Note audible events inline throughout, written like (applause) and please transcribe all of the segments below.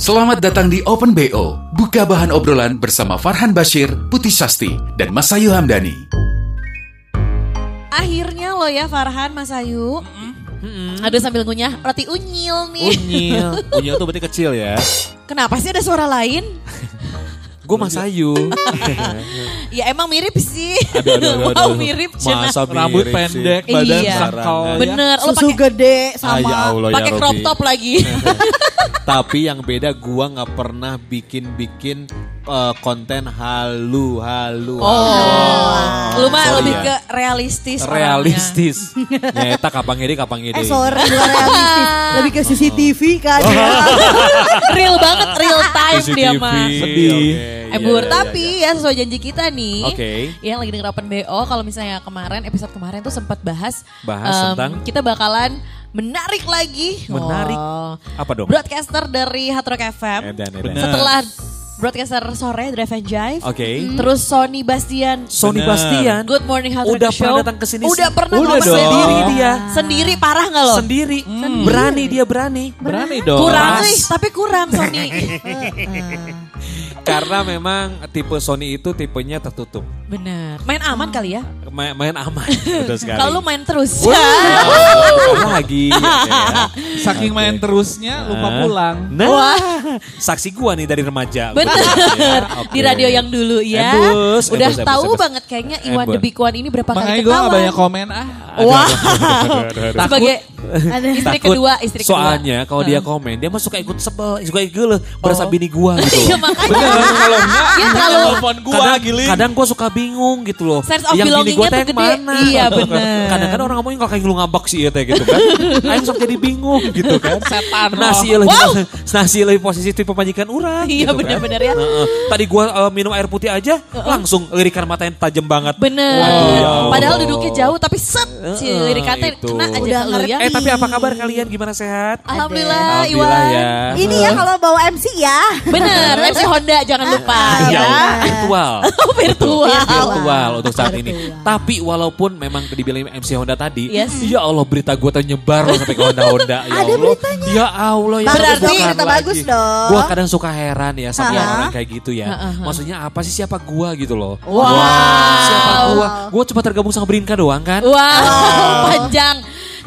Selamat datang di Open BO. Buka bahan obrolan bersama Farhan Bashir, Putih Sasti, dan Mas Ayu Hamdani. Akhirnya lo ya Farhan, Mas Ayu. Aduh sambil ngunyah roti unyil nih. Unyil. (laughs) Unyil tuh berarti kecil ya. Kenapa sih ada suara lain? Gue Mas Ayu. (laughs) Ya emang mirip sih. Aduh, aduh, aduh, (laughs) wow aduh. mirip cenah. Masa Rambut mirip sih. pendek, badan Iya. sakal. ya. Bener, Susu pakai gede sama. ya ya pakai crop Robby. top lagi. (laughs) Tapi yang beda gua nggak pernah bikin-bikin eh, konten halu halu. Oh, lu mah Sorry lebih ya. ke realistis. realistis. Nyeta kapan ngede kapan ngede. Eh sorry, realistis. Lebih ke CCTV kan Oh. ya. real banget, real time dia CCTV. mah. Sedih. Eh Bur, tapi ya sesuai janji kita nih. Oke. Yang lagi denger Open BO, kalau misalnya kemarin, episode kemarin tuh sempat bahas. Bahas em, tentang? Kita bakalan menarik lagi. Menarik? Oh. Apa dong? Broadcaster dari Hard Rock FM. Edan, edan. Setelah broadcaster sore, Drive and Jive. Oke. Terus Sony Bastian. Sony Bener. Bastian. Good Morning Hard Udah Show. pernah datang ke sini Udah pernah Udah dong. sendiri dia. Sendiri parah nggak lo? Sendiri. Berani dia berani. Berani dong. Kurang Mas. nih, tapi kurang Sony. (laughs) Karena memang tipe Sony itu tipenya tertutup. Bener. Main aman kali ya? Main, main aman. (laughs) Betul sekali. Kalau lu main terus. Wah, lagi. oke (laughs) ya. Saking main terusnya lupa pulang. Nah, saksi gua nih dari remaja. Bener. Ya, oke. Di radio yang dulu ya. Embus, Udah embus, embus, tahu embus. banget kayaknya Iwan Embus. The Big One ini berapa Makanya kali gue ketawa. gak banyak komen ah. Wow. Takut. (laughs) Istri Takut. kedua, istri kedua. Soalnya kalau dia komen, dia mah suka ikut sebel, suka ikut gele, berasa bini gua gitu. Iya makanya. Bener kalau enggak Dia terlalu telepon gua kadang, giling. kadang gua suka bingung gitu loh. Sense of yang bini gua teh mana? Iya, bener. Kadang-kadang orang ngomongin kalau kayak lu ngambak sih ya teh gitu kan. Aing sok jadi bingung gitu kan. Setan Nah, loh. sih lebih nah sih lebih posisi tipe majikan urang Iya, gitu kan. bener-bener ya. Heeh. Tadi gua eh, minum air putih aja langsung lirikan mata yang tajam banget. Bener. ya. Padahal duduknya jauh tapi set si Heeh, lirik kata itu. kena aja Udah ya. Eh tapi apa kabar kalian? Gimana sehat? Alhamdulillah, Alhamdulillah Iwan. ya. Ini ya kalau bawa MC ya. Bener, MC (laughs) Honda jangan lupa Ya, ya. (laughs) virtual. Oh, virtual. virtual untuk saat ini. Tapi walaupun memang dibilang MC Honda tadi, Yes. ya Allah berita gue tersebar loh sampai ke Honda Honda. Ya Ada Allah. beritanya. Ya Allah ya. Bagus Berarti lagi. bagus dong. Gua kadang suka heran ya sama Ha-ha. orang kayak gitu ya. Maksudnya apa sih siapa gua gitu loh? Wow. Siapa gua? Gua cuma tergabung sama Brinka doang kan? Wow, panjang.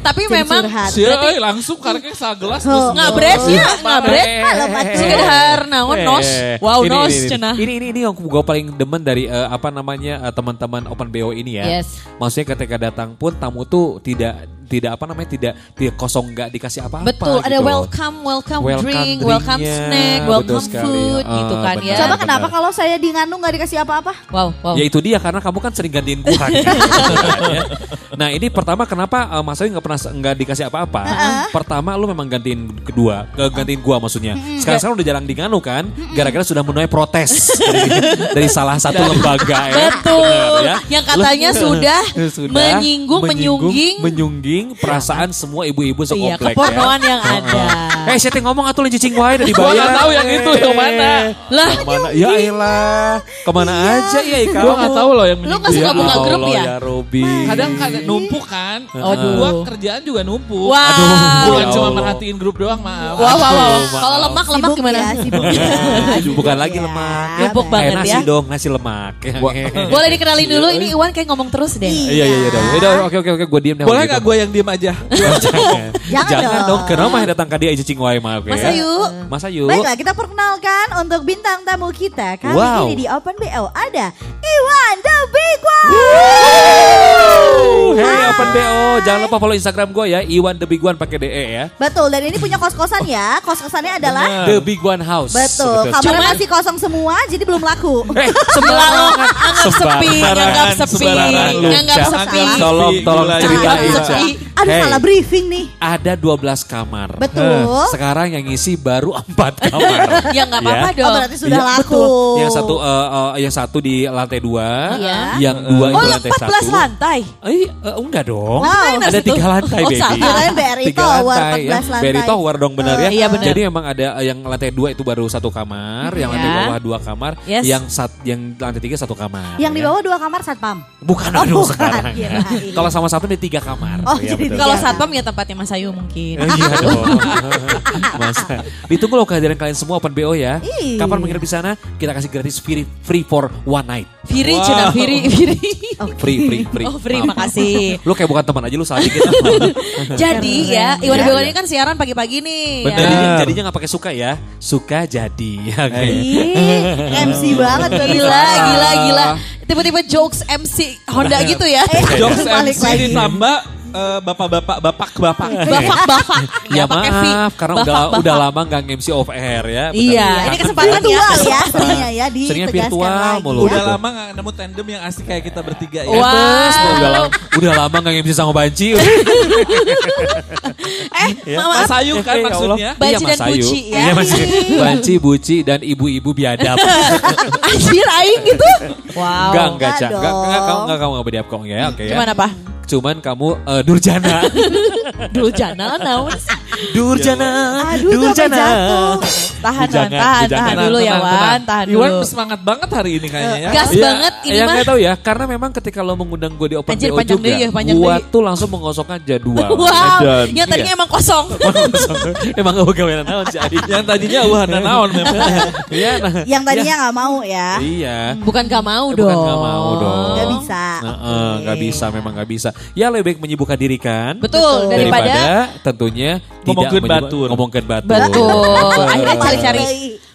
Tapi Jadi memang curhat. Sia, euy, langsung karena sagelas Oh. terus ngabret ya, ngabret. Halo, Pak Cik. Sekedar naon nos. Eh, Wow, ini, nos ini, ini. cenah. Ini ini ini yang gue paling demen dari eh, apa namanya eh, teman-teman Open BO ini ya. Yes. Maksudnya ketika datang pun tamu tuh tidak tidak apa namanya tidak tidak kosong nggak dikasih apa-apa. Betul, ada gitu loh. welcome, welcome, Welcome drink, welcome drinknya, snack, welcome sekali. food Ah, gitu kan benar. ya. Coba benar. kenapa kalau saya di Nganu nggak dikasih apa-apa? Wow, wow. Ya itu dia karena kamu kan sering gantiin gua. Ya. (laughs) Nah ini pertama kenapa uh, Mas Ayu nggak pernah nggak dikasih apa-apa? Pertama lu memang gantiin kedua, ke gantiin gua maksudnya. Sekarang sekarang udah jarang di nganu kan, gara-gara sudah menuai protes dari, dari salah satu lembaga ya. Betul. Benar, ya. Yang katanya Lu- sudah, (laughs) Sudah menyinggung, menyungging. menyungging perasaan semua ibu-ibu Iya, sekomplek kepornoan ya. yang ada. Eh, saya ngomong atuh cicing wae udah dibayar. Gua nggak tahu yang itu, yang mana. Lah, Ke mana? Ya elah, ke mana aja ya kamu? Gue gak tahu loh yang Lu nggak suka Ya buka grup ya? ya Robi. Kadang kadang numpuk kan. Aduh. Gua kerjaan juga numpuk. Wow. Aduh. Bukan Ya cuma merhatiin grup doang, maaf. Wow, wow. Aduh, Kalau lemak, lemak Sibuk gimana? ya, sibuk. (laughs) Aduh, bukan lagi Ya. lemak. Numpuk banget eh, nasi ya. dong, nasi lemak. Boleh dikenalin dulu, ini Iwan kayak ngomong terus deh. Iya, iya, iya. Oke, oke, oke. Gue diem deh. Boleh kalau gak gue yang diem aja? Jangan, (laughs) Jangan Jangan dong. dong. Kenapa yang datang ke dia cicing wae mah, oke Mas ya? Ayu. Mas Ayu. Baiklah kita perkenalkan untuk bintang tamu kita Kali Wow. ini di Open BO ada Iwan the Big One Hey Open BO, jangan lupa follow Instagram gue ya, Iwan the Big One pakai DE ya. Betul dan ini punya kos-kosan ya Kos-kosannya adalah The Big One House. Betul, kamarnya Cuman- masih kosong semua jadi belum laku Eh, Sembarangan, (laughs) anggap sepi, Sembarangan, anggap sepi, anggap Jangan sepi. Tolong, tolong ceritain. Aduh Hey. salah briefing nih. Ada 12 kamar. Betul. Sekarang yang ngisi baru (laughs) 4 kamar. Ya nggak apa-apa Ya. dong. Oh berarti sudah Iya, laku. betul. Yang satu eh, eh, yang satu di lantai dua, Iya. yang dua Oh itu lantai 14 satu. lantai. Eh, eh, enggak dong. Wow. Ada situ? tiga lantai, Oh, baby. Kirain BRI Tiga Tower, lantai, 14 lantai. Berry Tower dong benar ya. Iya, benar. Jadi memang ada yang lantai dua itu baru satu kamar, yang lantai Ya. bawah dua kamar, Yes. yang sat, yang lantai tiga satu kamar. Yang di ya. bawah dua kamar satpam. Bukan Oh, aduh bukan, sekarang. ya. kirain. Kalau sama satu di tiga kamar. Oh, Ya. Kalau Iya. satpam ya tempatnya Mas Ayu mungkin. Eh, Iya dong. (laughs) Masa. Ditunggu loh kehadiran kalian semua Open BO ya. Ih. Kapan menginap di sana? Kita kasih gratis free, free for one night. Firi, Cuna, Firi, Firi. Free, free, free. Oh, free, Maaf. makasih. (laughs) Lu kayak bukan teman aja lu saat gitu. (laughs) Jadi ya, Iwan Iya, Bego iya. ini kan siaran pagi-pagi nih. Bener. ya. Jadinya, jadinya gak pakai suka ya. Suka jadi. Oke. Ih, MC banget. Gila, gila, gila. Tiba-tiba jokes MC Honda gitu ya. Jokes Balik MC ditambah eh, bapak-bapak, bapak-bapak. Bafak-bafak. Ya Nggak maaf, karena udah udah lama gak MC off air ya. Iya, ini kesempatan ya. Virtual ya seringnya ya Seringnya ditegaskan virtual lagi. mulu. ya. Udah lama gak nemu tandem yang asik kayak kita bertiga ya. Wah. Bes, udah lama, udah lama gak MC sama Banci. Eh, maaf. Mas Ayu kan Ya maksudnya. Banci Iya, dan. Buci ya. Iya, Mas Ayu. Banci, Buci, dan ibu-ibu biadab. Anjir aing gitu. Wow. Enggak, enggak, Cak. Enggak, enggak, kamu enggak kamu enggak bediap kong ya, oke ya. Cuman apa? Cuman kamu eh, Durjana. (laughs) Dulu jana naon? Durjana. Aduh, tuh sampai jatuh. Tahan, Bujangan, tahan, tahan, tahan dulu ya, Wan. Tahan Iwan dulu. semangat banget hari ini kayaknya ya. Gas Iya, banget ini yang mah. nggak tahu ya, karena memang ketika lo mengundang gue di Open Anjir, panjang juga, ya, panjang gua tuh langsung mengosongkan jadwal. (laughs) Wow, Dan- yang tadinya iya. emang kosong. (laughs) emang gak gawean naon sih. Yang tadinya wahana naon memang. Iya, nah. Yang tadinya nggak mau ya. Iya. Bukan gak mau Bukan dong. nggak mau dong. Nggak bisa. Heeh, nggak bisa, memang nggak bisa. Ya lebih baik menyibukkan diri kan. Betul, daripada tentunya Ngomongkeun tidak menyibuk- batur. Ngomongkeun batur. Betul. Akhirnya cari-cari.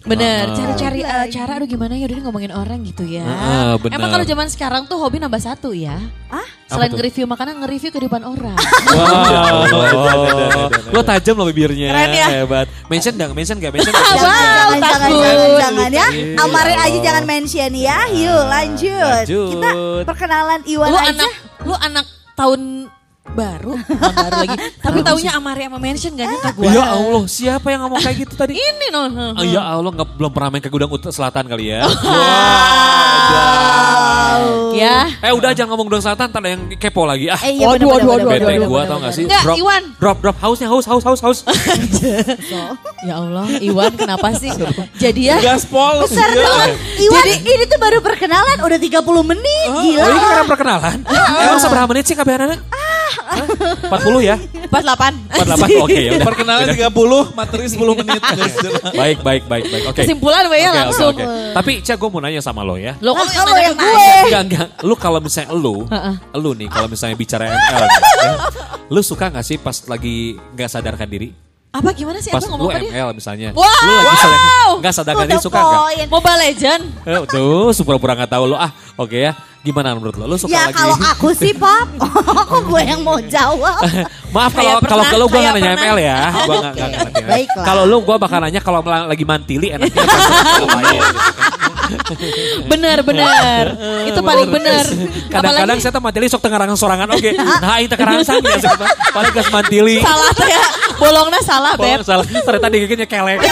Bener, Ah. cari-cari eh, cara aduh gimana ya udah ngomongin orang gitu ya. Ah, bener. Emang kalau zaman sekarang tuh hobi nambah satu ya. Ah? Selain nge-review makanan, nge-review kehidupan orang. (laughs) Wow. Lo tajam loh bibirnya. Keren ya. Hebat. Mention dong, mention gak? Mention Ah, gak? (laughs) wow, jangan, jangan, takut. jangan, jangan ya. Iya. Amarin aja jangan mention ya. Yuk lanjut. Lanjut. Kita perkenalan Iwan lu aja. anak lu anak tahun baru, (laughs) tahun baru lagi. Tapi taunya Amari sama mention gak nyangka gue. Ya Allah, siapa yang ngomong kayak gitu tadi? (laughs) Ini no. Oh, ya Allah, nggak belum pernah main ke Gudang Selatan kali ya. (laughs) Ya. eh udah jangan ngomong Gudang Selatan, ntar ada yang kepo lagi. Ah, Eh, iya, Waduh, waduh, bener, waduh, bener, bete bener, gua tau gak sih? Nggak, drop, Iwan. drop, drop, hausnya, haus, haus, haus, haus. (laughs) Ya Allah, Iwan kenapa sih? Jadi ya. Gaspol. Besar dong. Iwan ini tuh baru perkenalan udah 30 menit. Gila. Oh ini karena perkenalan? Emang seberapa menit sih kabar anak? 40 ya? 48. 48, oke ya udah. Perkenalan 30, materi 10 menit. Baik, baik, baik, baik, oke. Kesimpulan we ya oke, langsung. oke. Tapi Cia gue mau nanya sama lo ya. Lo kok nanya yang ke gue. Enggak, enggak. Lu kalau misalnya lu, lu nih kalau misalnya bicara ML, ya, lu suka gak sih pas lagi nggak sadarkan diri? Apa gimana sih? Pas Apa lu ngomong apa dia? ML misalnya. Wow. Lu lagi sadar, nggak sadarkan diri suka point. Mobile Legend. Eh, Tuh, pura-pura nggak tahu lo. Ah, oke ya. Gimana menurut lo? Lu suka Ya lagi? kalau aku sih Pop, (laughs) kok gue yang mau jawab. (laughs) Maaf kalau Kayak kalau kalau gue kayak nanya. ML ya. (laughs) Gue ngerti. baiklah. Kalau lu gue bakal nanya kalau lagi mantili enaknya. Bener, bener. Itu paling bener. Kadang-kadang saya tuh mantili sok tengah sorangan oke. Nah, itu kerangsang ya. Paling gas mantili. Salah teh ya. Bolongnya salah, Oh, Beb. salah. Ternyata digigitnya kelek. (laughs)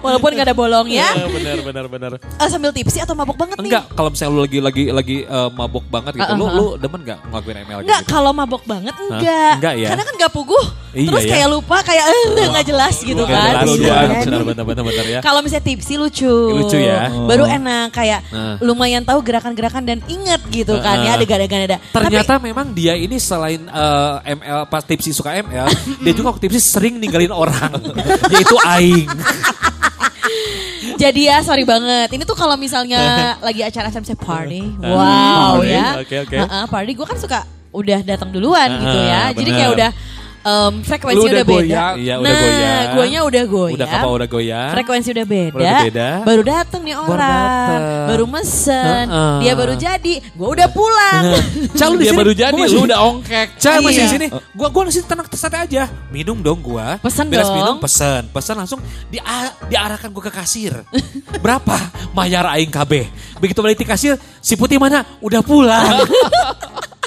Walaupun gak ada bolong ya. Bener, bener, bener. Eh, sambil tipsi atau mabok banget nih? Enggak, kalau misalnya lu lagi lagi lagi eh, mabok banget gitu, lu Uh-uh. lu demen gak ngelakuin ML gitu? Enggak, kalau mabok banget enggak. Enggak ya? Karena kan gak puguh. Iya Terus ya? kayak lupa, kayak eh nggak jelas gitu Nggak kan. jelas Iya. ya, Iya. bener, bener, bener, bener ya. Kalau misalnya tipsi lucu. Lucu ya. Baru enak kayak Nah. lumayan tahu gerakan-gerakan dan inget gitu kan ya Uh-uh. ada. Ternyata memang dia ini selain eh, ML pas tipsi suka ML, dia juga waktu tipsi sering ninggalin orang, (laughs) yaitu Aing. Jadi ya sorry banget. Ini tuh kalau misalnya (laughs) lagi acara-acara misalnya party. Uh, Wow party, ya. oke, oke. Heeh, party gue kan suka udah datang duluan Uh, gitu ya. Jadi bener. kayak udah em, frekuensi Lu udah udah, beda. goyang. Iya, udah nah, goyang. guanya udah goyang. Udah kapal udah goyang. Frekuensi udah beda. Udah beda. Baru datang nih Baru orang. dateng. Baru mesen. Heeh. Dia baru jadi. Gue udah pulang. Cal Dia baru jadi, lu udah ongkek. Cal masih Iya. di sini. Gua gua masih tenang santai aja. Minum dong gua. Pesen Beres dong. minum pesen. Pesen langsung di diarahkan gua ke kasir. Berapa? Mayar aing KB. Begitu balik di kasir, si putih mana? Udah pulang. (laughs)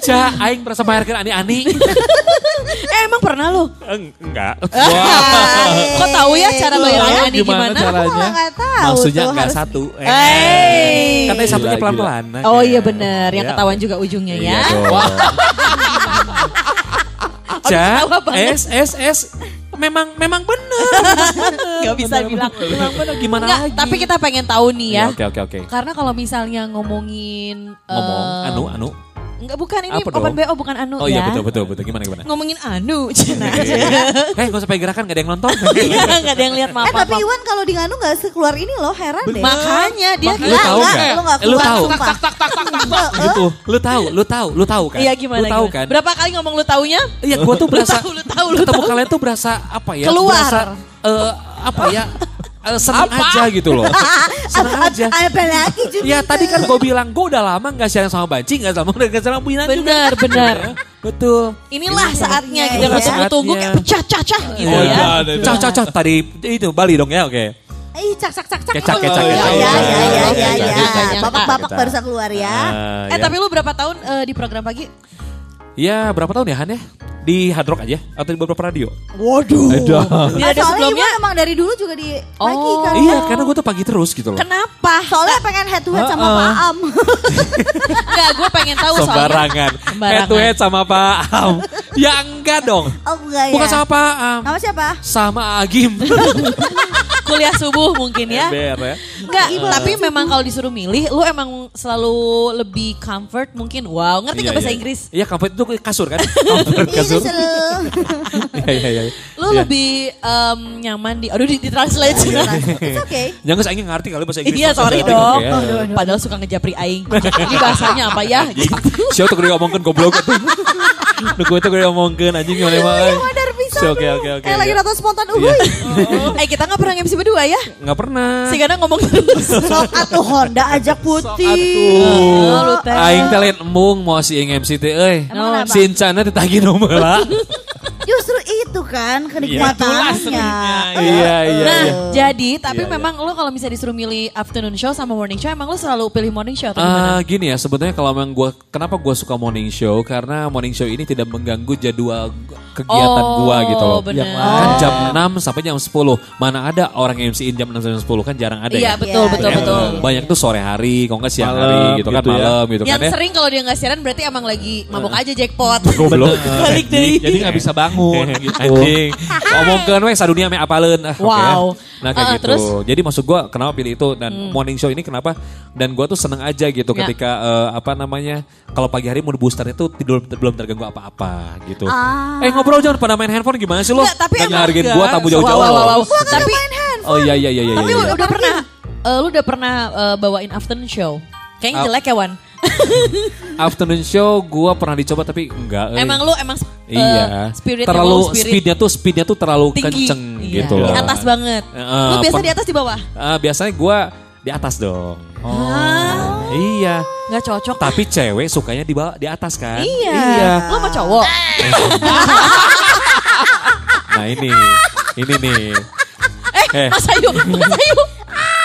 Ca, aing merasa bayarkan ani-ani. (laughs) Eh emang pernah lu? Eng- Enggak. Kok tahu ya cara bayar ani gimana gimana? caranya? Aku malah nggak tahu Maksudnya enggak harus- satu. Eh. Hey. Katanya satunya Gila, pelan-pelan. Oh iya bener, yang Iya. ketahuan juga ujungnya ya. dong. Ca, ketawa (laughs) banget. S, S, S. Memang, memang bener. (laughs) Gak bisa bilang. Memang bener, gimana Enggak, lagi? tapi kita pengen tahu nih ya. Iya, Oke, oke, oke. Karena kalau misalnya ngomongin Ngomong, eh, anu, anu. Enggak bukan ini Apa open dong? BO bukan anu Oh ya. iya betul, betul, betul. Gimana, gimana? Ngomongin anu. Cina. Eh, gak usah pakai gerakan, gak ada yang nonton. (laughs) Iya, Enggak ada yang lihat maaf. Eh tapi. Iwan kalau di Nganu gak sekeluar ini loh heran deh. Makanya dia Lu Enggak, tahu enggak, nggak? Lu gak Eh, lu keluar tahu. sumpah. gitu. Lu tahu, lu tahu, lu tahu kan? Iya gimana? Lu tahu kan? Berapa kali ngomong lu taunya? Iya, gua tuh berasa tahu, lu tahu, lu ketemu tahu. kalian tuh berasa apa ya? Keluar. Berasa eh, apa ya? Eh, senang aja gitu loh. (laughs) senang aja. Apa lagi Jupiter? Ya tadi kan gue bilang gue udah lama gak siaran sama Banci, gak sama gak sama Bina juga. Benar, benar. (laughs) Betul. Inilah saatnya Iya, kita iya. nggak tunggu-tunggu kayak pecah-cah gitu Oh, ya. iya. Cah, cah, cah. Tadi itu Bali dong ya, oke. Ih cak cak cak cak. Kecak, Oh, kecak, iya, kecak. Iya iya iya iya Kecak, iya. kecak. Bapak-bapak saja keluar ya. Eh tapi lu berapa tahun eh, di program pagi? Ya berapa tahun ya Han ya? Di Hard Rock aja? Atau di beberapa radio? Waduh. Edah. (laughs) Tidak Ah, ada soalnya sebelumnya. Iwan emang dari dulu juga di pagi Oh. kan. Iya karena gue tuh pagi terus gitu loh. Kenapa? Soalnya pengen head to head sama Pak Am. (laughs) Enggak, gue pengen tahu soalnya. Sembarangan. Sembarangan. Head to head sama Pak Am. ya enggak dong. Oh enggak ya. Bukan sama Pak Am. Nama siapa? Sama Agim. (laughs) Kuliah subuh mungkin ya. Ember ya. Enggak, tapi memang kalau disuruh milih, lu emang selalu lebih comfort mungkin. Wow, ngerti nggak Iya, bahasa iya. Inggris? Iya comfort itu kasur kan? (laughs) Comfort Iya kasur. kesel. Iya iya iya. Lu Iya. lebih em, nyaman di, aduh di, di translate. It's okay. (laughs) Jangan saya ngerti kali bahasa Inggris. Iya sorry dong. oke. Padahal suka ngejapri aing. Ini bahasanya apa ya? Gitu. (laughs) Siapa tuh gue ngomongin goblok itu. Lu gue tuh gue ngomongin anjing gimana. Oke oke oke. Eh lagi iya. nonton spontan Iya. uhuy. (laughs) Eh kita nggak pernah MC berdua ya? Nggak pernah. Si Gana ngomong terus. (laughs) Sok atuh Honda ajak putih. Oh, lu teh. Aing talent embung mau si Ing MC teh euy. Sincana ditagi nomor (laughs) Justru itu kan kenikmatannya. Iya iya. Nah, iya. jadi tapi Iya, iya. memang lu kalau misalnya disuruh milih afternoon show sama morning show, emang lu selalu pilih morning show atau Ah, gimana? gini ya sebenarnya kalau memang gua kenapa gua suka morning show karena morning show ini tidak mengganggu jadwal kegiatan Oh, gua gitu loh. bener. Kan jam 6 sampai jam 10. Mana ada orang yang MC-in jam 6 sampai jam 10 kan jarang ada Iya ya. betul Iya, betul iya. betul. Banyak tuh sore hari, kalau nggak siang Malam, hari gitu kan gitu ya. malam gitu Yang kan ya. sering kalau dia nggak siaran berarti emang lagi mabuk aja jackpot. Goblok. (laughs) Balik deh. Jadi nggak bisa bangun (laughs) gitu. Anjing. Ngomongkeun we sadunia me apaleun. Ah. Wow. Nah kayak Ah, gitu. terus? Hmm. Jadi maksud gua kenapa pilih itu dan morning show ini kenapa dan gua tuh seneng aja gitu Ya. ketika eh, apa namanya kalau pagi hari mood booster itu tidur belum terganggu apa-apa gitu. Ah. Eh ngobrol jangan pada main handphone gimana sih lo? Enggak, tapi Nggak hargain enggak. gua tamu jauh-jauh Wow, wow, wow, wow. Tapi Oh iya iya iya iya. tapi iya. udah pernah eh, lu udah pernah eh, bawain afternoon show? Kayaknya jelek ya Wan. (laughs) Afternoon show gua pernah dicoba tapi enggak. eh. Emang lu emang eh, Iya. spiritnya terlalu spirit speednya tuh speednya tuh terlalu tinggi. kenceng Iya, gitu Di atas banget. Eh, lu biasa di atas di bawah? Ah, biasanya gua di atas dong. Ah, Iya. nggak cocok. Tapi cewek sukanya di bawah di atas kan? Iya. Lu mau cowok? (laughs) Nah ini, ini nih. Eh, Eh. Mas Ayu, Mas Ayu.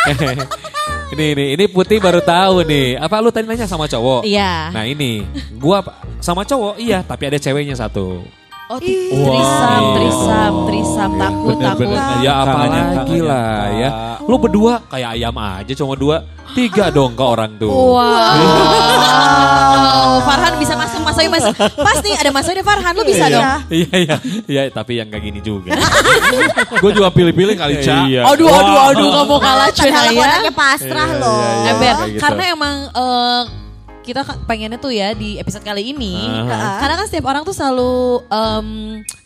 (laughs) ini ini ini putih baru tahu nih. Apa lu tadi nanya sama cowok? Iya. Nah ini, gua sama cowok iya, tapi ada ceweknya satu. Oh, ti- trisam, trisam, trisam, takut, takut. Ya apalagi lah ya. Lu berdua kayak ayam aja cuma dua, tiga dong ke orang tuh. Wow. (laughs) Farhan bisa masuk Mas Ayu Mas. Pas nih ada Mas Ayu ada Farhan, lu bisa dong. Iya iya iya tapi yang kayak gini juga. (laughs) Gue juga pilih-pilih kali Ca. Iya. Aduh, aduh, aduh, nggak mau kalah cuy Padahal ya. orangnya pasrah Iya, loh. iya, iya. Ember, gitu. karena emang eh, kita pengennya tuh ya di episode kali ini, karena kan setiap orang tuh selalu em,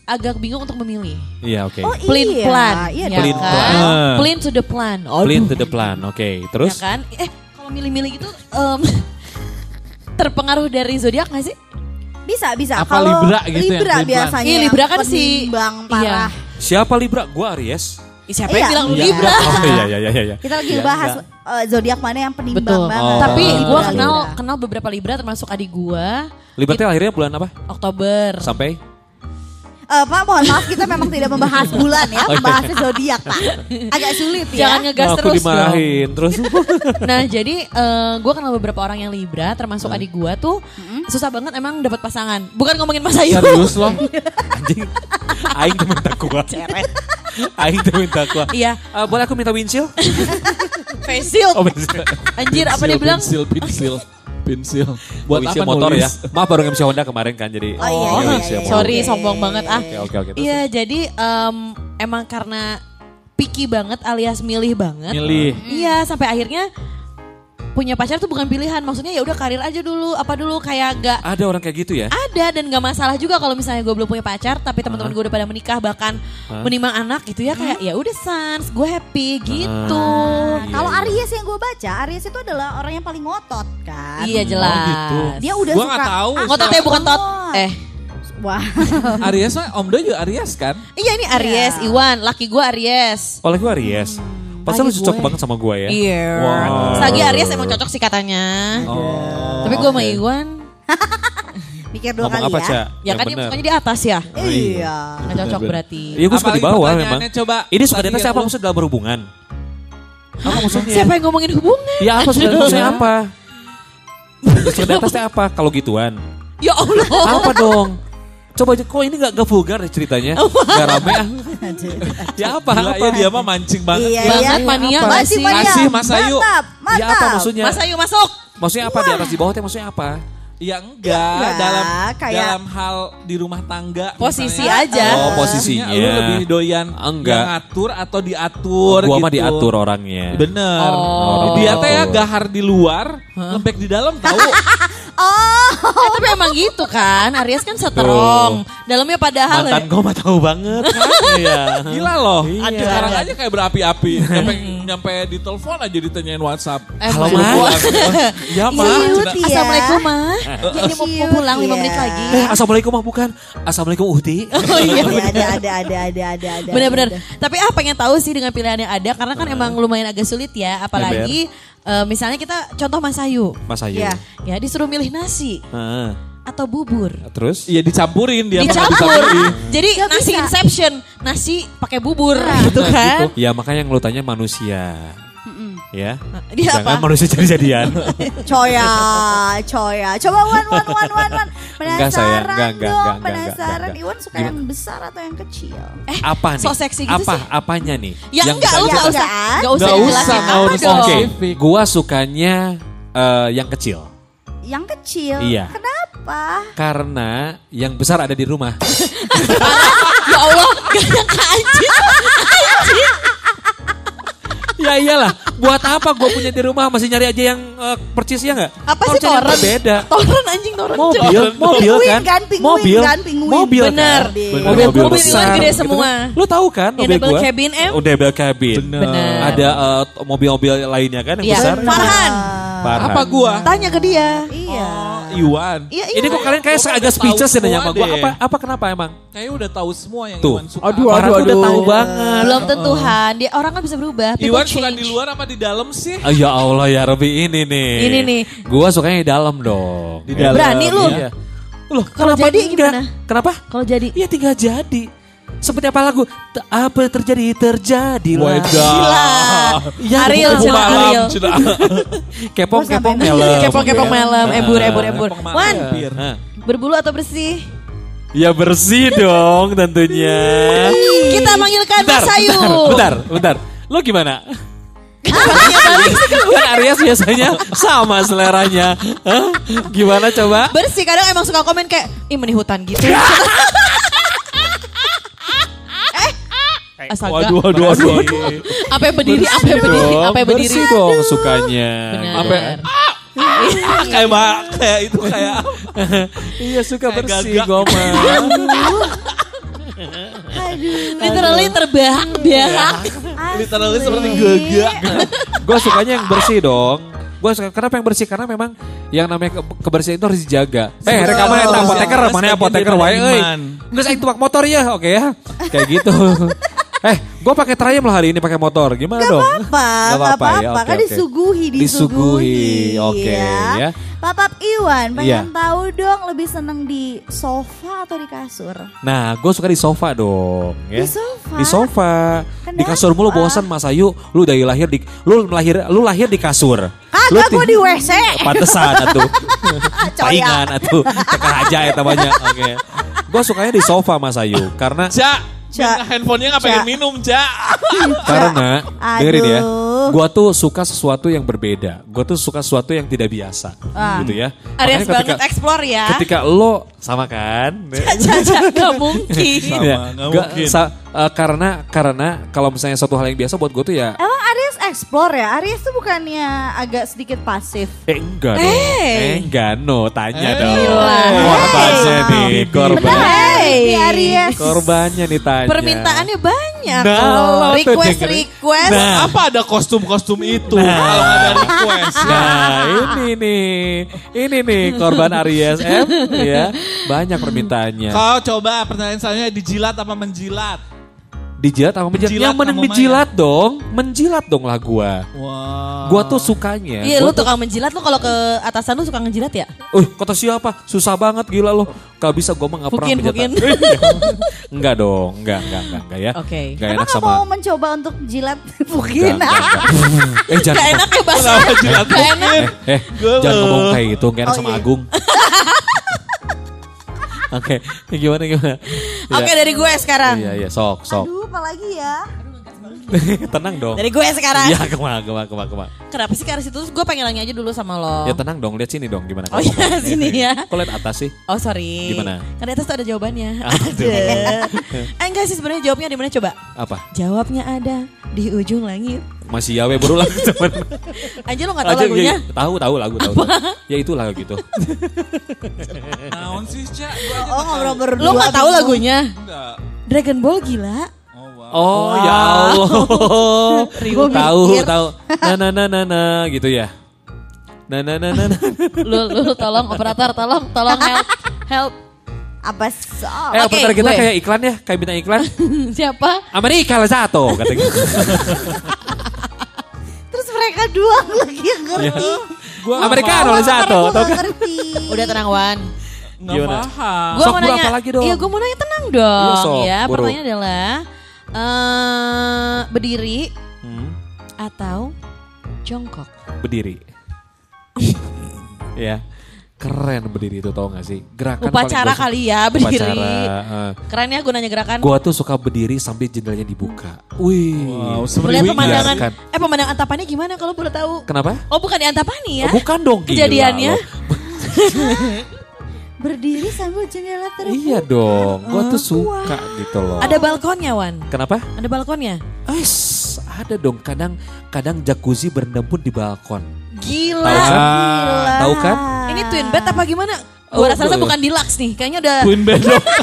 agak bingung untuk memilih. Iya oke. Oh Plan iya. plan, Iya ya Plan kan? plan. Plan to the plan. Aduh, Clean to the plan. Oke, ya terus? kan? Eh, kalau milih-milih gitu em, (laughs) terpengaruh dari zodiak gak sih? Bisa bisa. Apa Kalau Libra gitu ya, Libra Libra. biasanya. Iya, Libra kan si- iya. parah. Siapa Libra? Gua Aries. Siapa Iya. yang bilang lu Iya. Libra? Oh iya iya iya iya. Kita lagi Iya, bahas eh, zodiak mana yang penimbang Betul. banget. Oh. Tapi gue Libra. kenal kenal beberapa Libra termasuk adik gue. Libra teh akhirnya bulan apa? Oktober. Sampai? Eh, Pak, mohon maaf kita memang tidak membahas bulan ya, (laughs) Oh, iya. membahas zodiak Pak. Agak sulit ya. Jangan ngegas Nah, aku terus dong. dimarahin terus. (laughs) Nah jadi gue kenal beberapa orang yang Libra termasuk adik gue tuh susah banget emang dapat pasangan. Bukan ngomongin Mas Ayu. Serius loh. (laughs) Anjing. Aing temen takwa. Aing temen takwa. Iya, Eh, boleh aku minta windshield? face shield. Oh, windshield. Anjir, apa dia bilang? Pensil, pensil, pensil. Buat apa motor nulis? ya. Maaf baru nge Honda kemarin kan jadi. Oh, iya, Oh, iya, iya, sorry, iya. sombong banget ah. Oke oke oke. Iya, jadi em, emang karena picky banget alias milih banget. Milih. Iya, sampai akhirnya punya pacar tuh bukan pilihan. Maksudnya ya udah karir aja dulu, apa dulu kayak gak Ada orang kayak gitu ya? ada dan gak masalah juga kalau misalnya gue belum punya pacar tapi teman-teman gue udah pada menikah bahkan menimang anak gitu ya kayak ya udah sans gue happy gitu Nah, kalau Aries yang gue baca, Aries itu adalah orang yang paling ngotot kan. iya jelas Oh, gitu. Dia udah Gua suka. nggak tahu. Ah, ngototnya bukan tot eh Wah. Aries mah Om Do juga Aries kan? iya ini Aries Iya. Iwan laki gue Aries Oleh gue Aries. Pasti lu cocok gue. banget sama gue ya. iya Wow. Sagi Aries emang cocok sih katanya Oh. tapi gue sama oke. Iwan (laughs) Mikir dua Ngomong kali apa, ya. Cak? ya Yang kan dia bener. sukanya di atas ya Iya. nggak cocok berarti Iya gue suka di bawah memang. coba. Ini suka di atas ya apa lu- maksud dalam berhubungan? Apa maksudnya? siapa yang ngomongin hubungan Ya apa sudah maksudnya apa? Suka di atasnya apa? Kalau gituan. ya Allah Apa dong? Coba aja, kok ini gak, gak vulgar ya ceritanya? Gak rame ah. Ya apa? Gila apa? ya dia mah mancing banget. Iya, banget iya. mania Masih sih banyak. Kasih, Mas Ayu. Mantap, mantap. Ya apa maksudnya? Mas Ayu masuk Maksudnya apa di atas di bawah teh maksudnya apa? Ya enggak, enggak, dalam kayak- dalam hal di rumah tangga Posisi misalnya. aja. Oh, posisinya. Lu lebih doyan Enggak. yang ngatur atau diatur Gua gitu. mah diatur orangnya. Bener. Oh. Dia teh ya gahar di luar, lembek di dalam tahu. (laughs) Eh, tapi emang gitu kan, Aries kan strong. Dalamnya padahal Mantan gue mah tahu banget kan? (laughs) Iya. Gila loh. Iya. Sekarang aja kayak berapi-api. Nyampe, nyampe di telepon aja ditanyain WhatsApp. Emang. Halo, Mas. Ya, Mas. Cute ya. Assalamualaikum mah. Ini mau, pulang 5 menit ya. lagi. Eh, Assalamualaikum mah bukan. Assalamualaikum Uhti. Oh iya. Iya, ada, ada, ada, ada, ada, ada. Bener-bener. ada. Tapi ah pengen tahu sih dengan pilihan yang ada karena kan emang lumayan agak sulit ya. Apalagi eh, misalnya kita contoh Mas Ayu. Mas Ayu. Iya. Ya disuruh milih nasi Heeh. atau bubur. Terus? Iya dicampurin dia Dicampur. milih. Jadi Nggak nasi bisa. inception, nasi pakai bubur gitu kan. Ya makanya yang lu tanya manusia. Ya. (laughs) Dia Jangan apa? manusia jadi-jadian. (laughs) Coya, coya. Coba Wan, Wan, Wan, Wan, Wan. Enggak. Penasaran Enggak, enggak, dong, enggak, enggak, enggak, penasaran. enggak. Iwan suka yang besar atau yang kecil? Eh, apa nih? so seksi gitu apa? sih. Apanya nih? Ya Yang enggak, bisa lu di- enggak Enggak. usah. Enggak usah Nggak dijelasin usah. Oke, Spesifik. gua sukanya eh, yang kecil. Yang kecil. Iya. Kenapa? Karena yang besar ada di rumah. (laughs) Ya Allah, gak nyangka anjir. Ya iyalah, buat apa gue punya di rumah masih nyari aja yang eh, percis ya nggak? Apa sih toren? Berbeda. Toren anjing toren. Mobil, mobil kan? kan, mobil, kan, penguin. mobil Bener. kan? Bener. Mobil, Mobil besar. Iwan gede gitu semua. kan. Lu tahu kan mobil double gua? cabin, Em? Oh, double cabin. Bener. Ada eh, mobil-mobil lainnya kan yang Iya. besar. Farhan. Farhan. Apa gua? Tanya ke dia. Iya. Iwan. Iya, iya. Ini kok kalian kayak kan agak udah speechless ya nanya sama gue. Apa, apa kenapa emang? Kayaknya udah tahu semua yang Tuh. Iwan suka. Aduh, aduh, tuh udah aduh. tahu banget. Belum tentu Han, dia orang kan bisa berubah. People Iwan suka di luar apa di dalam sih? Oh, ya Allah ya Robi ini nih. Ini nih. Gua sukanya di dalam dong. Di dalam. Berani lu? Iya. Loh, Kalau kenapa jadi enggak? gimana? Kenapa? Kalau jadi Iya tinggal jadi. Seperti apa lagu? T- Apa yang terjadi terjadilah. gila. Iya, Ariel malam, Ariel. cina. (laughs) Kepong Gua kepong sampai melem. Ebur ebur ebur. Kepong. Wan, berbulu atau bersih? Ya bersih (laughs) dong tentunya. Kita manggilkan Bentar, Mas Ayu. bentar, bentar, bentar. Lo gimana? (laughs) kan Aries biasanya sama seleranya. Hah? Gimana coba? Bersih kadang emang suka komen kayak ih meni hutan gitu. Astaga. Waduh, waduh, waduh, waduh. Apa yang berdiri? Apa yang berdiri? Apa yang berdiri? bersih dong sukanya. Apa? kayak mbak, kayak itu kayak Iya suka Kayak bersih gagak. gue mah. Literally terbang dia. literally seperti gagak. gue sukanya yang bersih dong. Gue suka kenapa yang bersih karena memang yang namanya ke- kebersihan itu harus dijaga. Eh rekaman eta apoteker mana apoteker wae euy. Iman. Geus aing tuak motor ya, oke ya. Kayak gitu. (laughs) eh, gue pakai Triumph lah hari ini pakai motor. Gimana Gak dong? apa-apa, Nggak gak apa-apa ya, apa-apa. oke, Kan oke. disuguhi, disuguhi. Disuguhi, oke, ya. Papap Iwan, pengen Iya. tahu dong lebih seneng di sofa atau di kasur? Nah, gue suka di sofa dong. Ya. Di sofa? Di sofa. Di Kenapa? kasur mulu bosan Mas Ayu. Lu dari lahir di lu lahir lu lahir di kasur. Kagak gue di WC. Pantesan atuh. (laughs) Coya. Taingan atuh. Teka aja ya namanya. Oke. Gue sukanya di sofa Mas Ayu karena Ja, Ja. ja. handphonenya nggak pengen Ja. minum, Ja. (laughs) karena Aduh. dengerin ya. Gua tuh suka sesuatu yang berbeda. Gua tuh suka sesuatu yang tidak biasa. Ah. Gitu ya. Aries banget explore ya. Ketika lo sama kan? (laughs) Caca (laughs) gak mungkin. Sama, Ya, nggak nggak, mungkin. sa- eh, karena karena kalau misalnya suatu hal yang biasa buat gue tuh ya Emang explore ya? Aries tuh bukannya agak sedikit pasif? eh enggak dong. Eh. Eh enggak no, tanya Eh. dong. Gila. Korbannya nih, korban. Hey, di Aries. Korbannya nih tanya. Permintaannya banyak Nah, loh. tuh Request request. Nah. Apa ada kostum-kostum itu kalau nggak ada request? Nah ini nih, ini nih korban Aries M ya banyak permintaannya. Kau coba pertanyaan selanjutnya dijilat apa menjilat? Dijilat apa menjilat? Menjilat Yang sama menjilat dong, menjilat dong lah gua. Wah. Gua tuh sukanya. Iya gua lu tuh- tukang menjilat lu kalau ke atasan lu suka ngejilat ya? Uh, kata siapa? Susah banget gila lo. Gak bisa gue mah gak pernah mungkin. enggak (laughs) dong, enggak, enggak, enggak, enggak ya. Oke. Enggak Emang enak gak sama. mau mencoba untuk jilat (laughs) Mungkin. (laughs) Eh jangan. Gak enak ya bahasa. jilat Gak enak. Eh, eh Gua jangan ngomong kayak gitu, gak enak Oh, sama iya. Agung. Oke, gimana gimana? Oke dari gue sekarang. Iya, iya, sok, sok. Aduh, apalagi ya? (laughs) tenang dong. Dari gue sekarang. Iya, ke mana, ke mana, ke mana, ke mana. Kenapa sih ke arah situ? Terus gue pengen nanya aja dulu sama lo. Ya tenang dong, lihat sini dong gimana. Oh kalau iya, sini ya. (laughs) Kok lihat atas sih? Oh sorry. Gimana? Kan di atas tuh ada jawabannya. (laughs) Aduh. Ada. eh enggak sih sebenarnya jawabnya di mana coba? Apa? Jawabnya ada di ujung langit. Masih yawe berulang teman. Aja lo gak tahu Aja, lagunya? iya, tahu, tahu lagu, tahu. tahu. Ya itu lagu gitu. Naon sih, Ca? Gua aja Oh ngobrol berdua. Lo gak tahu lagunya? Enggak. Dragon Ball gila. Oh, wow. Oh ya Allah. (laughs) Gua tahu tahu. Na na na na na gitu ya. Na na na na. na. Lu, lu tolong operator tolong tolong help help. Apa sok? Eh, Oke, operator kita gue. kayak iklan ya, kayak bintang iklan. (laughs) Siapa? Amerika satu katanya. Terus mereka doang lagi yang ngerti. Gua nggak Amerika paham. nol satu, Gue tau gak kan? ngerti. Udah tenang Wan. Nggak Gimana? paham. Gua Sok, mau nanya. apa lagi dong? Iya, gue mau nanya tenang dong. Iya, sok, ya, bro. pertanyaannya adalah eh berdiri Hmm, atau jongkok? berdiri. (laughs) ya. Keren berdiri itu tau gak sih? Gerakan Upacara paling gua- kali ya berdiri. Upacara. eh. Keren ya gue nanya gerakan. Gua tuh suka berdiri sambil jendelanya dibuka. Wih. Wow, Melihat Wih, pemandangan. biarkan. Eh pemandangan Antapannya gimana kalau boleh tahu? Kenapa? Oh bukan di Antapani ya? Oh, bukan dong gila Kejadiannya. (laughs) Berdiri sambil jendela terbuka. Iya dong, gua tuh suka gitu loh. Ada balkonnya Wan. Kenapa? Ada balkonnya. Ais, ada dong. Kadang kadang jacuzzi berendam pun di balkon. Gila. Tahu kan? Gila. Tahu kan? Ini twin bed apa gimana? Oh, Gue rasa-rasa boleh. bukan deluxe nih. Kayaknya udah Twin bed dong. (laughs)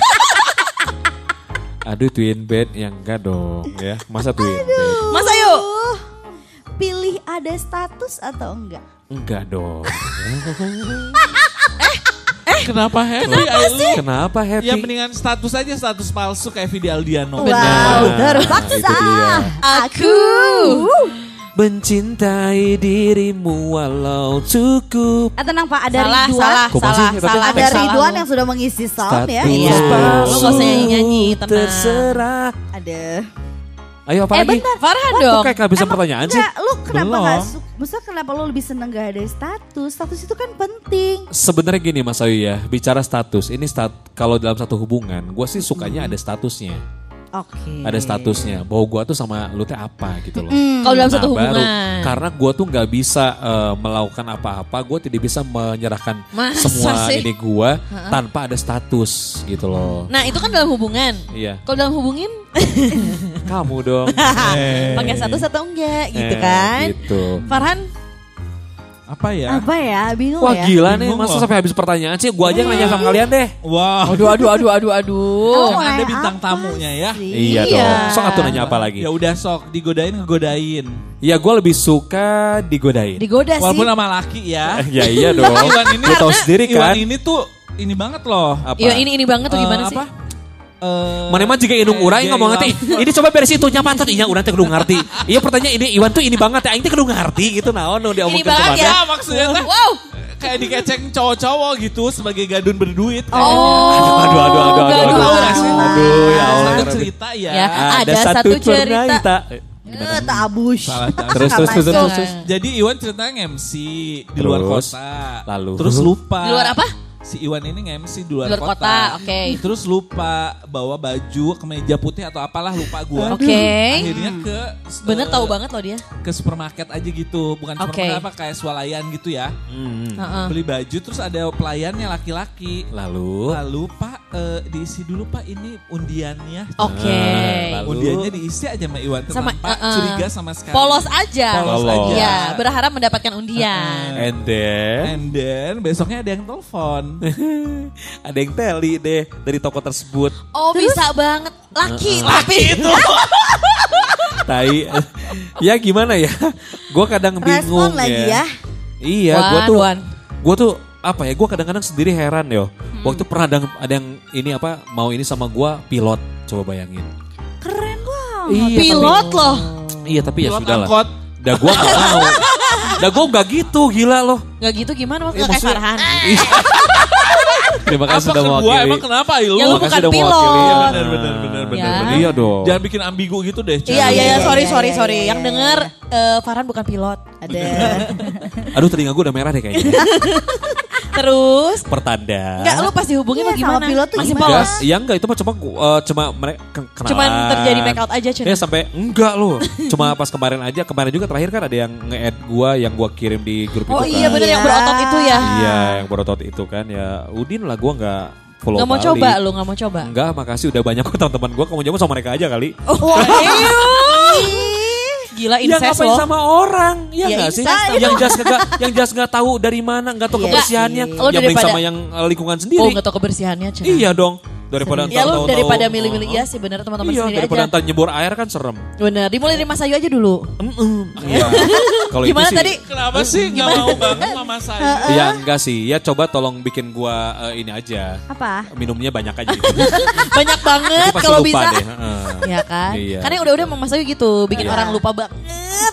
Aduh twin bed yang enggak dong ya. Masa twin bed? Mas Ayu. Uh, Pilih ada status atau enggak? Enggak dong. (laughs) Kenapa happy? Kenapa sih? Kenapa happy? Ya mendingan status aja status palsu kayak Vidi Aldiano. Wow, Nah, terpaksa. itu dia. Aku. Mencintai dirimu walau cukup. Ah, tenang Pak, ada Salah, Ridwan. salah, Kok salah, masih? salah. Ada Salah Ridwan lu. yang sudah mengisi sound ya. Status Iya. Lu palsu gak usah nyanyi-nyanyi, tenang. Terserah. Ada. Ayo apa Eh lagi? bentar. Farhan Lo dong. Kok kayak kehabisan pertanyaan sih? Enggak, lu kenapa Belum. gak suka? Maksudnya kenapa lu lebih seneng gak ada status? Status itu kan penting. Sebenarnya gini Mas Ayu ya, bicara status. Ini stat kalau dalam satu hubungan, gue sih sukanya ada statusnya. Oke. Ada statusnya. Bahwa gue tuh sama lu teh apa gitu loh. Kalau dalam satu Nah, baru. hubungan. Karena gue tuh nggak bisa eh, melakukan apa-apa, gue tidak bisa menyerahkan Masa semua sih? ini gue tanpa ada status gitu loh. Nah itu kan dalam hubungan. Iya, Kalau dalam hubungin kamu dong. (laughs) pakai status atau enggak gitu Eh, kan? Gitu. Farhan Apa ya? Apa ya? Bingung Wah ya. gila nih, Bingung masa loh. sampai habis pertanyaan sih? Gue aja yang nanya sama kalian deh. Wah. Aduh aduh aduh aduh aduh. Oh, ada bintang tamunya ya. sih? Iya, Iya. dong. Sok atuh nanya apa lagi? Ya udah sok digodain ngegodain. Ya gue lebih suka digodain. Digoda sih. Walaupun sama laki ya. (laughs) ya iya dong. Iwan ini Lu tahu sendiri Iwan kan? ini tuh ini banget loh. Apa? Iya ini ini banget tuh gimana sih? apa? Eh, Mana mah jika inung urang eh, ngomong ngerti. Ini coba beres itu nyapan tuh inya urang teh kudu ngerti. Iya pertanyaan ini Iwan tuh ini banget ya aing teh kudu ngerti gitu naon nu Ini diomongkeun banget ke mana. ya. Ya maksudnya teh Wow. kayak dikeceng cowok-cowok gitu sebagai gadun berduit. Oh. Aduh aduh aduh aduh aduh. Aduh, Aduh, aduh ya Allah. Satu cerita ya. Ya. Ada satu cerita. Eh, tak abus. Salah Terus terus terus terus. Terus. Jadi Iwan ceritanya MC di luar kota. Lalu? Terus lupa. Di luar apa? Si Iwan ini nge-MC di luar, Luar kota, oke. Terus lupa bawa baju kemeja putih atau apalah lupa gua. Oke. Akhirnya ke Bener eh, tahu banget loh dia. ke supermarket aja gitu, bukan Oke. supermarket apa kayak swalayan gitu ya. Hmm. Heeh. Beli baju terus ada pelayannya laki-laki. Lalu Lalu Pak eh, diisi dulu Pak ini undiannya. Oke. Ah, lalu? Undiannya diisi aja sama Iwan Sama, tanpa uh-uh. curiga sama sekali. Polos aja. Polos Polos. aja. Ya, berharap mendapatkan undian. and then And then besoknya ada yang telepon. (laughs) ada yang teli deh dari toko tersebut. Oh, bisa banget. Laki, tapi itu. (laughs) Tai. ya gimana ya? Gue kadang bingung Respon lagi ya. Iya, gue tuh, gue tuh apa ya? Gue kadang-kadang sendiri heran yo. Hmm. Waktu pernah ada, ada yang ini apa mau ini sama gue pilot. Coba bayangin. Keren banget. Iya, Pilot loh. Tapi, iya tapi ya Pilot sudah lah. angkot. Dah gue gak mau. (laughs) Dah gue gak gitu, gila loh. Gak gitu gimana Eh, maksudnya kayak Farhan? Terima Apa kasih sudah kedua mewakili. emang kenapa Ilu? Ya lu Makasih bukan udah pilot. Iya, benar, benar, benar, benar, Ya. benar. Iya dong. Jangan bikin ambigu gitu deh. Iya, iya, iya, iya, sorry, iya, sorry, iya, sorry. Yang denger eh, Farhan bukan pilot. Ada. (laughs) Aduh telinga gue udah merah deh kayaknya. (laughs) Terus, Pertanda. enggak lu pas dihubungin Iya, lo gimana? sama pilot tuh Masih gimana? polos? Enggak, ya enggak itu mah cuma uh, cuma mereka kenalan. Cuman terjadi make out aja, Cen. Ya sampai enggak loh. Cuma pas kemarin aja, kemarin juga terakhir kan ada yang nge-add gua yang gua kirim di grup Oh itu iya kan. bener yang berotot itu ya. Iya, yang berotot itu kan ya. Udin lah gua enggak follow Gak mau balik. coba lu, gak mau coba. Enggak, makasih udah banyak kok (laughs) teman-teman gua kamu jamu sama mereka aja kali. Wah, (laughs) Gila Ya incest ngapain loh. sama orang? Ya Ya, enggak sih? incest Yang jas enggak yang jas enggak tahu dari mana, enggak tahu Iya kebersihannya. sih. Lo Yang daripada- sama yang uh, lingkungan Oh sendiri. gak tau kebersihannya Cen. Iya dong. Daripada (laughs) Ya lu tahu-tahu- daripada milih-milih iya sih bener teman-teman Iya, sendiri daripada aja. nyebur air kan serem. Bener, dimulai dari Mas Ayu aja dulu. (laughs) Iya. Kalau itu Gimana sih- tadi? Kenapa sih nggak mau banget mama saya? Ya enggak sih, ya coba tolong bikin gua eh, ini aja. Apa? Minumnya banyak aja gitu. (laughs) Banyak banget kalau bisa. deh. heeh. Ya kan? Iya. Karena udah-udah Mas Ayu gitu, bikin Iya. orang lupa banget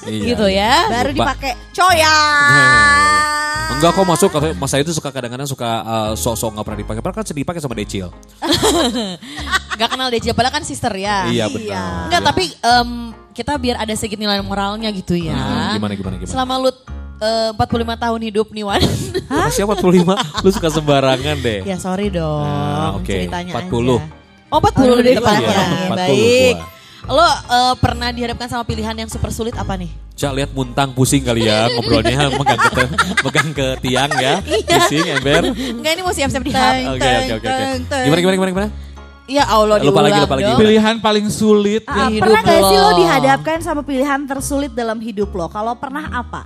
Iya. gitu ya. Baru dipakai coya. Enggak kok masuk Mas Ayu itu suka kadang-kadang suka eh, sok-sok nggak pernah dipakai. Padahal kan sedih dipakai sama Decil. Gak kenal dia padahal kan sister ya. Iya benar. Enggak, tapi em, kita biar ada sedikit nilai moralnya gitu ya. Hmm, Gimana gimana gimana. Selama lu eh, 45 tahun hidup nih Wan. Hah? Siapa 45? Lu suka sembarangan deh. ya sorry dong. Ah, oke. Ceritanya 40. aja. Oh 40 di Iya, depannya. iya, 40 Baik. gua. Lo eh, pernah dihadapkan sama pilihan yang super sulit apa nih? Cak lihat muntang pusing kali ya (laughs) ngobrolnya megang ke megang ke tiang ya. Pusing ember. Enggak ini mau siap-siap di. Oke oke oke oke. Gimana gimana gimana gimana? Ya Allah Lupa lagi, lupa lagi. dong. Pilihan paling sulit. Ah, Di pernah hidup gak sih lo lo. dihadapkan sama pilihan tersulit dalam hidup lo? Kalau pernah apa?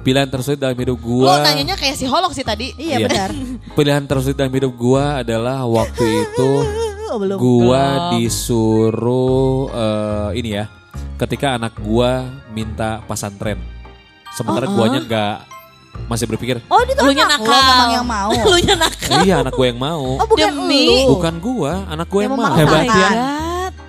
Pilihan tersulit dalam hidup Lo gua. nanyanya kayak si Holok sih tadi. Iya, Iya. benar. Pilihan tersulit dalam hidup gua adalah waktu itu Oh, belum. gua disuruh eh, ini ya. Ketika anak gua minta pasantren. Sementara guanya nggak masih berpikir, Oh, itu Lu nakal. lo memang yang mau. (laughs) Lu nya nakal. iya anak gua yang mau. Oh, bukan Demi. lu. Bukan gua, anak gua yang Yang mau. Hebat ya.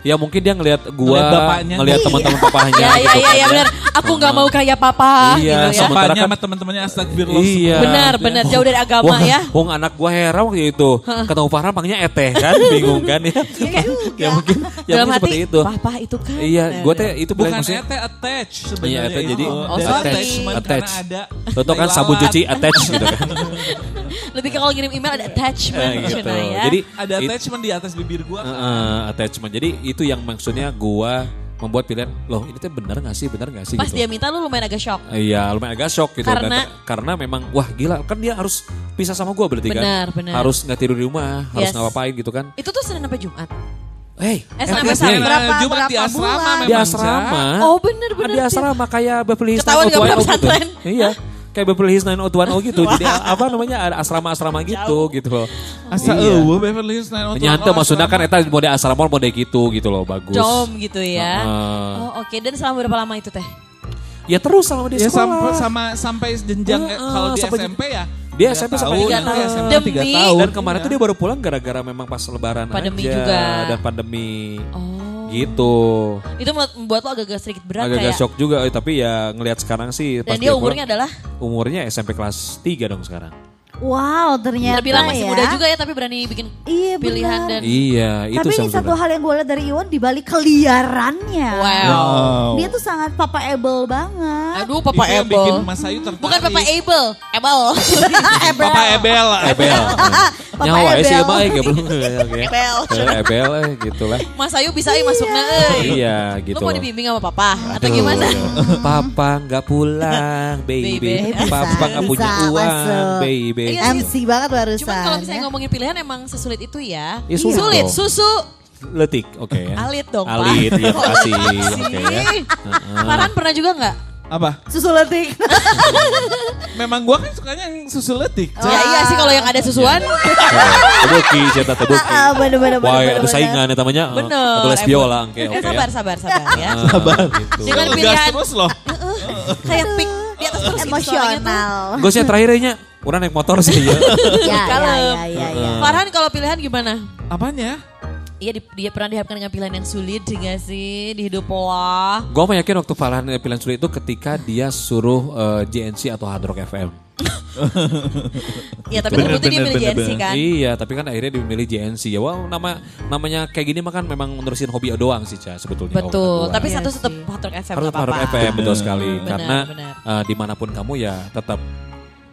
Ya mungkin dia ngelihat gua, ngelihat Iya. teman-teman papahnya. Ya ya gitu ya kan ya benar. Aku nggak mau kayak papa Iya, gitu ya. kan- sama teman-temannya astagfirullah. Iya. Benar benar jauh dari agama Wong, ya. wong anak gua heran waktu itu. Ketemu Farhan panggilnya Eteh kan, bingung kan ya. (laughs) ya mungkin ya Dalam mungkin seperti itu. papa itu kan. Iya, gua teh itu Bukan maksudnya ete attach Iya, sebenarnya ete, jadi itu. Oh, attachment Attach. Lo tau kan sabun cuci attach gitu kan. (laughs) Lebih ke kalau kirim email ada attachment Eh, gitu. Cina ya. Jadi Ada attachment di atas bibir gua. attachment. Jadi itu yang maksudnya gua membuat pilihan, loh ini tuh bener gak sih, bener gak sih pas gitu. dia minta lu lumayan agak shock. Iya, lumayan agak shock gitu. Dan Karena- ter- karena memang wah gila kan dia harus pisah sama gua berarti Benar, kan. benar. Harus nggak tidur di rumah, harus Yes. ngapain gitu kan. Itu tuh Senin sampai Jumat. Hey, Eh, sampai hey, sampai hey. berapa- Jumat di berapa asrama bulan? memang. di asrama. Oh bener bener. Di asrama kayak Beverly Hills Ketahuan nggak 90210 pernah gitu. pesantren. Iya. Kayak Beverly Hills 90210 (laughs) gitu. Jadi apa namanya ada asrama-asrama gitu gitu loh. Asa Iya. eueuh Beverly Hills 90210. Nyante maksudnya kan eta mode asrama mode gitu gitu loh, bagus. Jom gitu ya. Heeh. Oh oke dan selama berapa lama itu teh? Ya terus selama di Ya sekolah. sampai sama sampai jenjang Heeh, kalau di sampai SMP ya Di Dia SMP sama tahun, Tiga tahun. Demi- tiga tahun. Dan kemarin tuh dia baru pulang gara-gara memang pas lebaran Pandemi aja. juga. Dan pandemi. Oh. Gitu. Itu membuat lo agak-agak sedikit berat Agak-agak kayak. shock juga, eh, tapi ya ngelihat sekarang sih pas Dan dia pulang, umurnya adalah umurnya SMP kelas 3 dong sekarang. Wow, ternyata terbilang masih ya. muda juga ya tapi berani bikin Iya pilihan dan Iya, itu Tapi ini satu hal yang gue lihat dari Iwan di balik keliarannya. wow. Dia tuh sangat papa able banget. Aduh, Papa Itu yang bikin Abel. Mas Ayu tertarik. Bukan Papa Abel, Abel. (laughs) Papa Ebel. Ebel. (laughs) Papa Nyawa ya sih Ebel. baik ya belum. (laughs) Oke. Ebel. Eh, Ebel eh gitulah. Mas Ayu bisa aja masuknya euy. Iya Lu gitu. mau loh. dibimbing sama papa atau gimana? Papa nggak pulang, baby. Baby. Papa nggak Bisa, punya uang, masuk. Iya. MC banget barusan. Cuman kalau misalnya ya. ngomongin pilihan emang sesulit itu ya. Ya, sulit sulit, dong. susu. Letik, oke ya. Alit dong, Pak. Alit, iya makasih. (laughs) Sih. Oke ya. Farhan pernah juga nggak? Apa? Susu letik. (laughs) Memang gua kan sukanya yang susu letik. Ya iya sih kalau yang ada susuan. Tebuki, cerita tebuki. (laughs) Ah, bener-bener. Wah, ada saingan ya namanya. Bener. Atau lesbiola, oke Eh, oke ya. sabar, sabar, sabar ya. Sabar. Gitu. Jangan Gas pilihan terus loh. kayak pink di atas terus gitu. Emosional. Gue sih terakhirnya, orang naik motor sih ya. (laughs) Ya, ya, Kalem. ya, ya, ya. Farhan kalau pilihan gimana? Apanya? Iya di- dia pernah dihadapkan dengan pilihan yang sulit juga sih di hidup lo. Gue mau yakin waktu Farhan pilihan sulit itu ketika dia suruh eh, JNC atau Hard Rock FM. Ya tapi Bener, terbukti dia bener, milih bener, JNC bener. kan. Iya, tapi kan akhirnya dia memilih JNC. Ya, wow, nama namanya kayak gini mah kan memang menerusin hobi doang sih, Ca, sebetulnya. Betul, Oh, tapi kedua. satu tetap Hard Rock FM harus Hard Rock. FM betul sekali Benar, karena benar. eh, di mana pun kamu ya tetap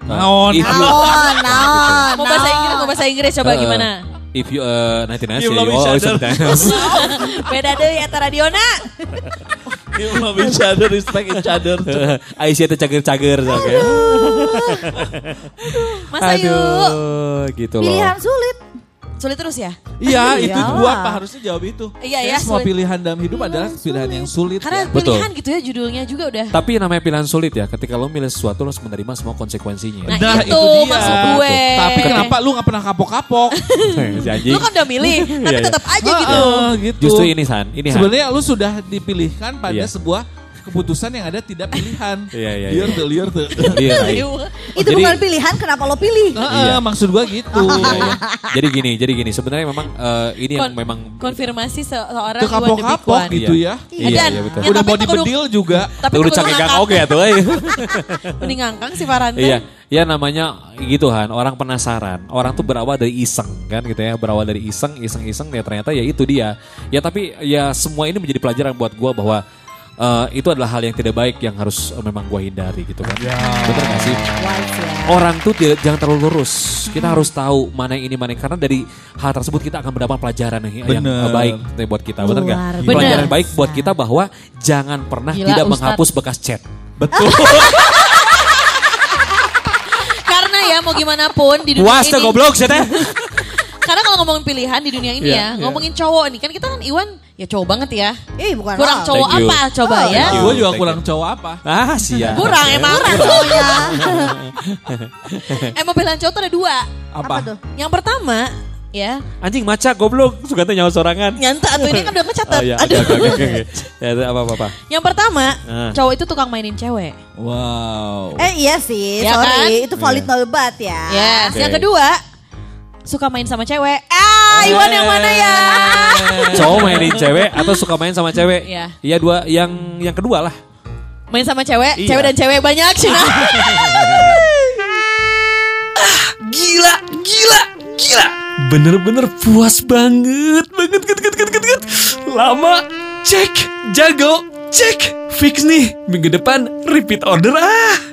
Naon. Naon, (laughs) naon, Mau bahasa. Inggris, mau bahasa Inggris coba Eh, gimana? if you uh, nanti nasi You love oh, each other. sometimes. (laughs) Beda deh antara Diona. (laughs) You love each other, respect each other. Aisyah tuh cager-cager. Mas Ayu. Aduh, gitu loh. Pilihan sulit. Sulit terus ya? Iya, (laughs) itu Iyalah. gua apa harusnya jawab itu. Iya, ya, Semua sulit. pilihan dalam hidup adalah pilihan yang sulit. Karena ya. Betul. pilihan gitu ya judulnya juga udah. Tapi namanya pilihan sulit ya. Ketika lo milih sesuatu lo harus menerima semua konsekuensinya. Nah, Nah, itu, itu dia. maksud gue. Tapi kenapa lu gak pernah kapok-kapok? (laughs) si anjing. Lu kan udah milih, (laughs) tapi Iya, iya. tetap aja gitu. Heeh, gitu. Justru ini San, ini. Sebenarnya lu sudah dipilihkan pada Iya. sebuah keputusan yang ada tidak pilihan. (laughs) Iya, iya, Liar iya. tuh, liar tuh. Iya, (laughs) iya. Itu Jadi- bukan pilihan, kenapa lo pilih? Heeh, Iya. maksud gua gitu. (laughs) Jadi gini, jadi gini. Sebenarnya memang eh, ini yang Kon- memang konfirmasi se- seorang Itu Iwan kapok-kapok Debikuan. gitu ya. Iya, Dan- iya betul. Ya, Udah mau itu dibedil juga. Tapi Udah kudu cakek gang oke ya tuh. eh. Mending ngangkang si Farhan. Iya, ya namanya gitu Han, orang penasaran. Orang tuh berawal dari iseng kan gitu ya, berawal dari iseng, iseng-iseng ya ternyata ya itu dia. Ya tapi ya semua ini menjadi pelajaran buat gua bahwa eh, itu adalah hal yang tidak baik yang harus eh, memang gua hindari gitu kan. Bener gak sih? Wise ya. Orang tuh tidak, jangan terlalu lurus. Kita harus tahu mana yang ini mana yang karena dari hal tersebut kita akan mendapat pelajaran yang, yang Bener. eh, baik buat kita. Bener nggak? Pelajaran baik buat kita bahwa jangan pernah Gila, tidak Ustadz. menghapus bekas chat. Betul. (laughs) Karena ya mau gimana pun di dunia Puas ini. goblok sih (laughs) teh. Karena kalau ngomongin pilihan di dunia ini Iya, ya, iya. ngomongin cowok nih kan kita kan Iwan ya cowok banget ya. Ih, bukan Kurang hal. cowok Thank you. apa coba Oh, ya? Gua juga Thank kurang cowok apa. Ah, siap. Kurang emang. Cowoknya. Emang pilihan cowok tuh ada dua. Apa tuh? Yang pertama ya Anjing maca goblok, suka nyawa sorangan. nyanta tuh ini kan udah ngecatat. Oh iya, Aduh. oke oke oke. Ya apa apa apa. Yang pertama Ah. cowok itu tukang mainin cewek. Wow. Eh iya sih, Ya kan? sorry. Itu valid banget ya. Yes. Oke. Yang kedua suka main sama cewek. Ah, Iwan yang mana ya? Cowok mainin cewek atau suka main sama cewek? Iya. Iya dua yang yang kedua lah. Main sama cewek, Iya. cewek dan cewek banyak Cina. (laughs) Gila, gila, gila. Bener-bener puas banget, banget, banget, banget, banget, banget. Lama, cek, jago, cek. Fix nih, minggu depan repeat order ah.